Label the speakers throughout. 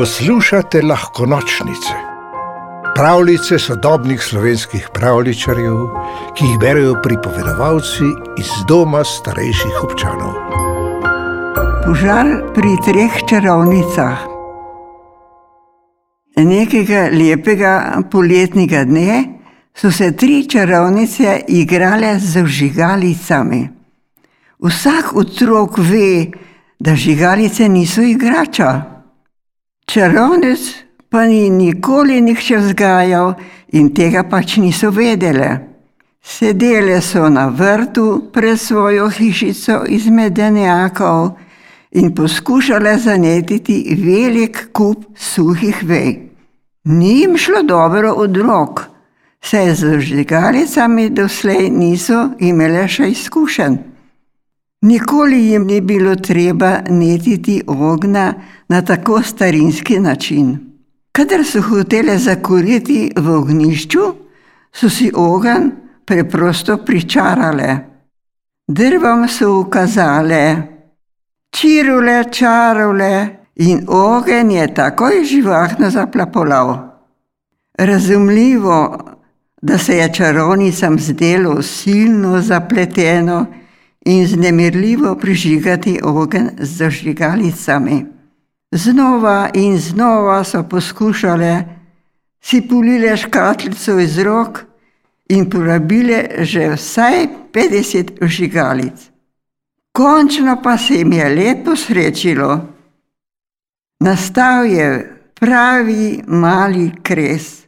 Speaker 1: Poslušate lahko nočnice, pravljice sodobnih slovenskih pravličarjev, ki jih berijo pripovedovalci iz doma starejših občanov.
Speaker 2: Požar pri treh čarovnicah. Nekega lepega poletnega dne so se tri čarovnice igrale z žigalicami. Vsak otrok ve, da žigalice niso igrača. Čarovnic pa ni nikoli nihče vzgajal in tega pač niso vedele. Sedele so na vrtu pred svojo hišico iz medenjakov in poskušale zanetiti velik kup suhih vej. Ni jim šlo dobro od rok, saj z žigalicami doslej niso imele še izkušenj. Nikoli jim ni bilo treba netiti ognja na tako starinski način. Kadar so hotele zakuriti v ognišču, so si ogenj preprosto pričarale. Drvom so ukazale, čirule, čarule in ogenj je takoj živahno zaplapolal. Razumljivo, da se je čarovnicam zdelo silno zapleteno in znemirljivo prižigati ogenj z zažigalicami. Znova in znova so poskušale, si pulile škatlico iz rok in porabile že vsaj 50 žigalic. Končno pa se jim je lepo srečilo. Nastal je pravi mali kres.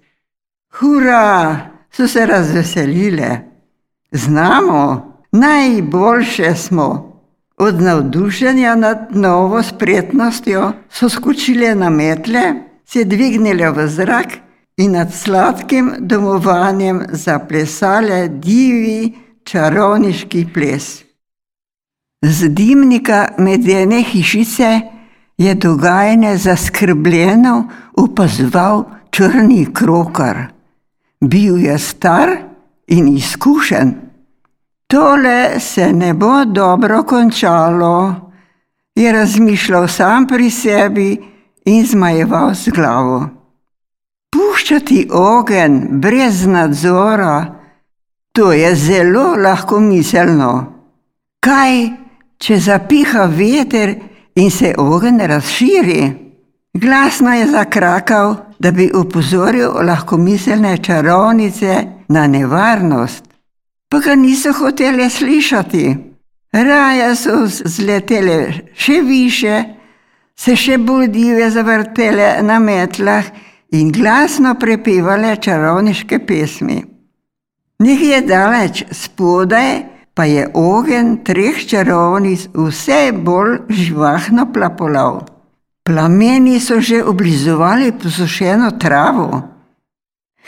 Speaker 2: Hura, so se razveselile. Znamo, Najboljše smo. Od navdušenja nad novo spretnostjo so skočile na metle, se dvignile v zrak in nad sladkim domovanjem zaplesale divi čarovniški ples. Z dimnika medene hišice je dogajanje zaskrbljeno opazoval črni krokar. Bil je star in izkušen. Tole se ne bo dobro končalo, je razmišljal sam pri sebi in zmajeval z glavo. Puščati ogen brez nadzora, to je zelo lahko miselno. Kaj, če zapiha veter in se ogen razširi? Glasno je zakrakal, da bi upozoril lahko miselne čarovnice na nevarnost pa ga niso hoteli slišati. Raje so zletele še više, se še bolj dive zavrtele na metlah in glasno prepevale čarovniške pesmi. Njih je daleč spodaj, pa je ogen treh čarovnic vse bolj živahno plapolal. Plameni so že oblizovali posušeno travo.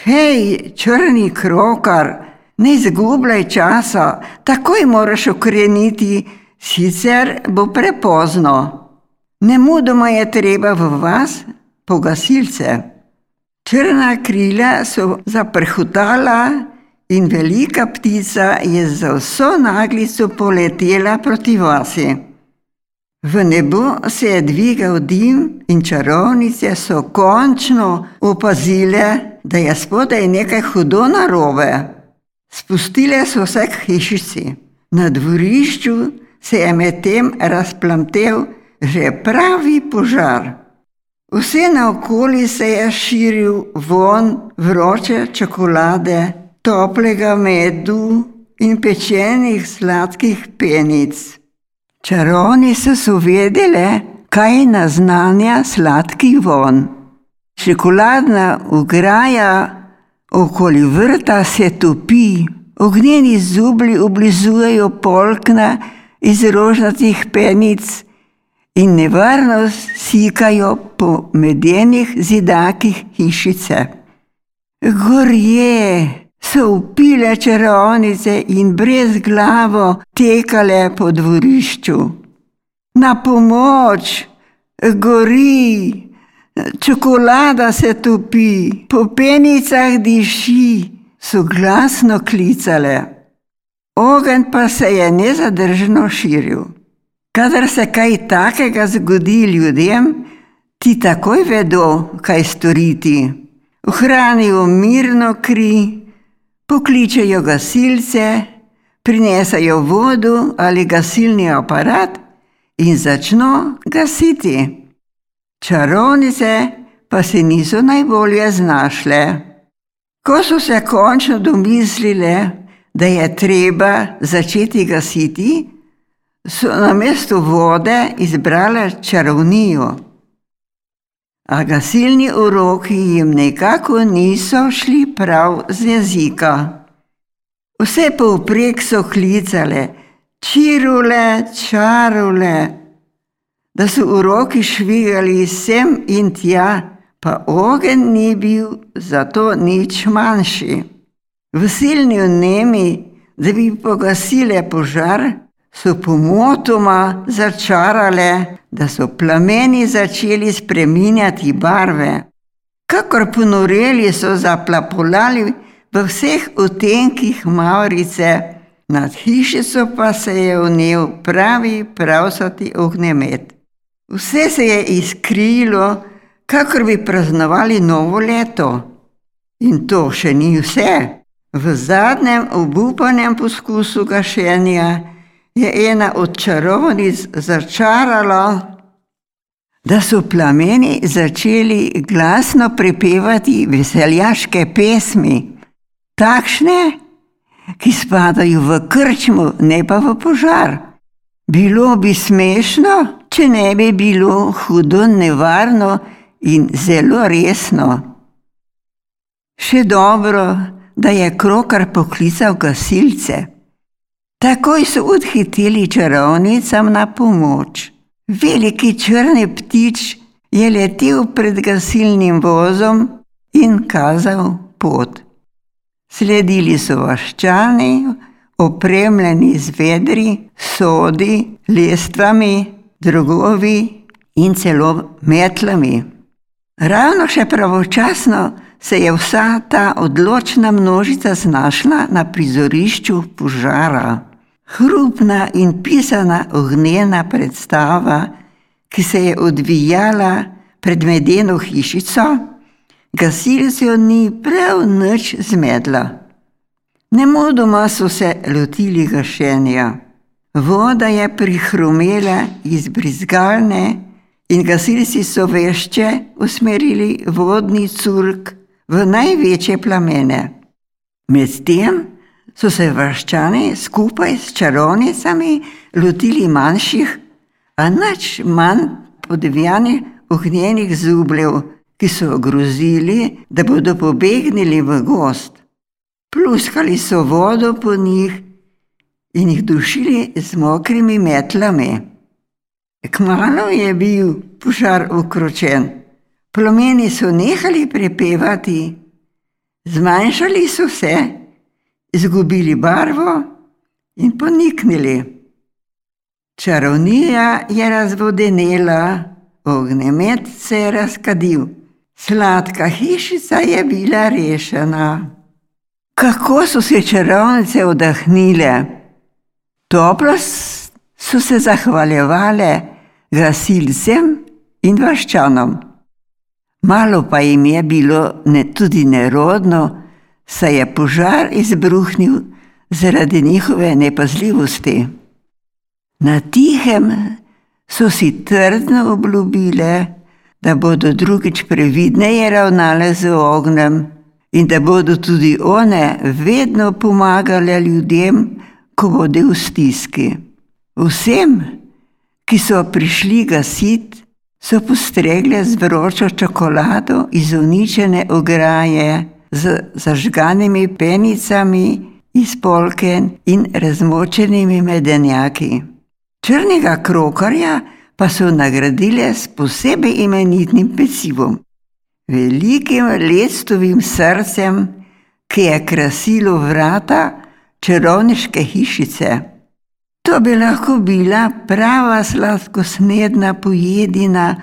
Speaker 2: Hej, črni krokar! Ne izgubljaj časa, takoj moraš ukreniti, sicer bo prepozno. Ne mudoma je treba v vas, pogasilce. Črna krila so zaprhutala in velika ptica je za vso naglico poletela proti vasi. V nebu se je dvigal dim in čarovnice so končno opazile, da je spodaj nekaj hudo narobe. Spustile so se k hišici. Na dvorišču se je medtem razplamtel že pravi požar. Vse naokoli se je širil von vroče čokolade, toplega medu in pečenih sladkih penic. Čarovni so vedele, kaj naznanja sladki von. Čokoladna ugraja Okoli vrta se topi, ognjeni zubli oblizujejo polkna iz rožnatih penic in nevarnost sikajo po medenih zidakih hišice. Gorje so upile čarovnice in brez glavo tekale po dvorišču. Na pomoč, gori! Čokolada se topi, po penicah diši, so glasno klicale. Ogen pa se je nezadržno širil. Kadar se kaj takega zgodi ljudem, Ti takoj vedo, kaj storiti. Ohranijo mirno kri, pokličejo gasilce, prinesajo vodo ali gasilni aparat in začno gasiti. Čarovnice pa se niso najbolje znašle. Ko so se končno domislile, da je treba začeti gasiti, so na mesto vode izbrale čarovnijo. A gasilni uroki jim nekako niso šli prav z jezika. Vse povprek so klicale, čirule, čarule, da so uroki švigali sem in tja, pa ogen ni bil zato nič manjši. V silni vnemi, da bi pogasile požar, so pomotoma začarale, da so plameni začeli spreminjati barve. Kakor ponoreli so zaplapolali v vseh otenkih Maurice, nad hišico pa se je vnel pravi pravsati ognjemet. Vse se je izkrilo, kakor bi praznovali novo leto. In to še ni vse. V zadnjem obupanem poskusu gašenja je ena od čarovnic začarala, da so plameni začeli glasno prepevati veseljaške pesmi, takšne, ki spadajo v krčmu, ne pa v požar. Bilo bi smešno, če ne bi bilo hudo nevarno in zelo resno. Še dobro, da je krokar poklical gasilce. Takoj so odhiteli čarovnicam na pomoč. Veliki črni ptič je letel pred gasilnim vozom in kazal pot. Sledili so vaščani, opremljeni z vedri, sodi, lestvami, drogovi in celo metlami. Ravno še pravočasno se je vsa ta odločna množica znašla na prizorišču požara. Hrupna in pisana ognjena predstava, ki se je odvijala pred medeno hišico, gasilcev ni prav nič zmedla. Nemudoma so se lotili gašenja. Voda je prihrumela iz brizgalne in gasilci so vešče usmerili vodni curk v največje plamene. Medtem so se vrščani skupaj s čarovnicami lotili manjših, a nič manj podivjanih ognjenih zubljev, ki so grozili, da bodo pobegnili v gost. Pluskali so vodo po njih in jih dušili z mokrimi metlami. Kmalo je bil požar ukročen, plomeni so nehali prepevati, zmanjšali so se, izgubili barvo in poniknili. Čarovnija je razvodenela, ognjemet se je razkadil. Sladka hišica je bila rešena. Kako so se čarovnice oddahnile, toplo so se zahvaljevale gasilcem in vaščanom. Malo pa jim je bilo ne tudi nerodno, saj je požar izbruhnil zaradi njihove nepazljivosti. Na tihem so si trdno obljubile, da bodo drugič previdneje ravnale z ognjem in da bodo tudi one vedno pomagale ljudem, ko bodo v stiski. Vsem, ki so prišli gasiti, so postregle z vročo čokolado iz uničene ograje, z zažganimi penicami iz polken in razmočenimi medenjaki. Črnega krokarja pa so nagradile s posebej imenitnim pecivom, velikim lectovim srcem, ki je krasilo vrata čarovniške hišice. To bi lahko bila prava sladkosnedna pojedina,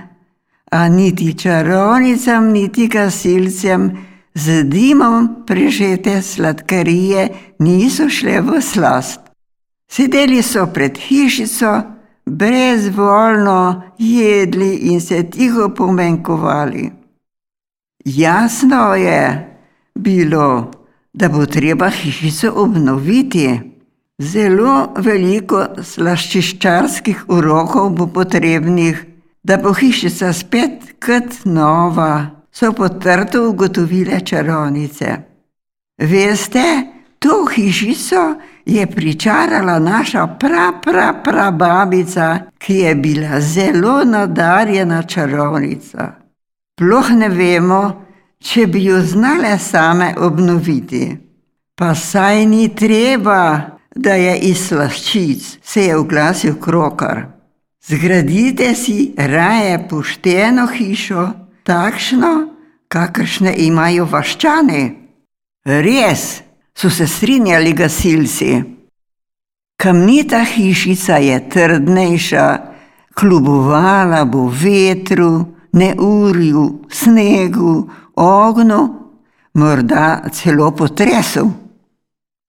Speaker 2: a niti čarovnicam, niti gasilcem z dimom prežete sladkarije niso šle v slast. Sedeli so pred hišico, brezvoljno jedli in se tiho pomenkovali. Jasno je bilo, da bo treba hišico obnoviti. Zelo veliko slaščiščarskih urokov bo potrebnih, da bo hišica spet kot nova, so potrto ugotovile čarovnice. Veste, to hišico je pričarala naša pra, pra, pra babica, ki je bila zelo nadarjena čarovnica. Ploh ne vemo, če bi jo znale same obnoviti. Pa saj ni treba, da je iz slaščic, se je oglasil krokar. Zgradite si raje pošteno hišo, takšno, kakršne imajo vaščani. Res, so se strinjali gasilci. Kamnita hišica je trdnejša, klubovala bo vetru, neurju, snegu, ognju, morda celo potresu.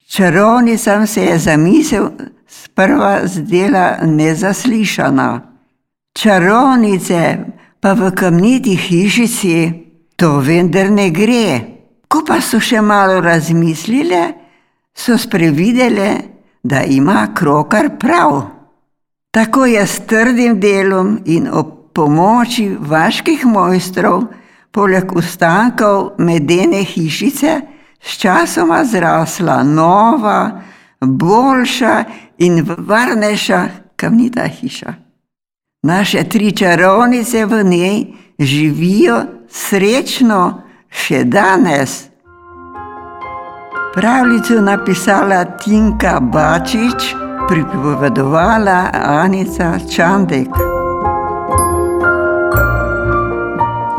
Speaker 2: Čarovnicam se je zamisel sprva zdela nezaslišana. Čarovnice pa v kamniti hišici to vendar ne gre. Ko pa so še malo razmislile, so sprevidele, da ima krokar prav. Tako je s trdim delom in ob pomoči vaških mojstrov, poleg ostankov medene hišice, sčasoma zrasla nova, boljša in varnejša kamnita hiša. Naše tri čarovnice v njej živijo srečno še danes. Pravljico napisala Tinka Bačič, pripovedovala Anica Čandek.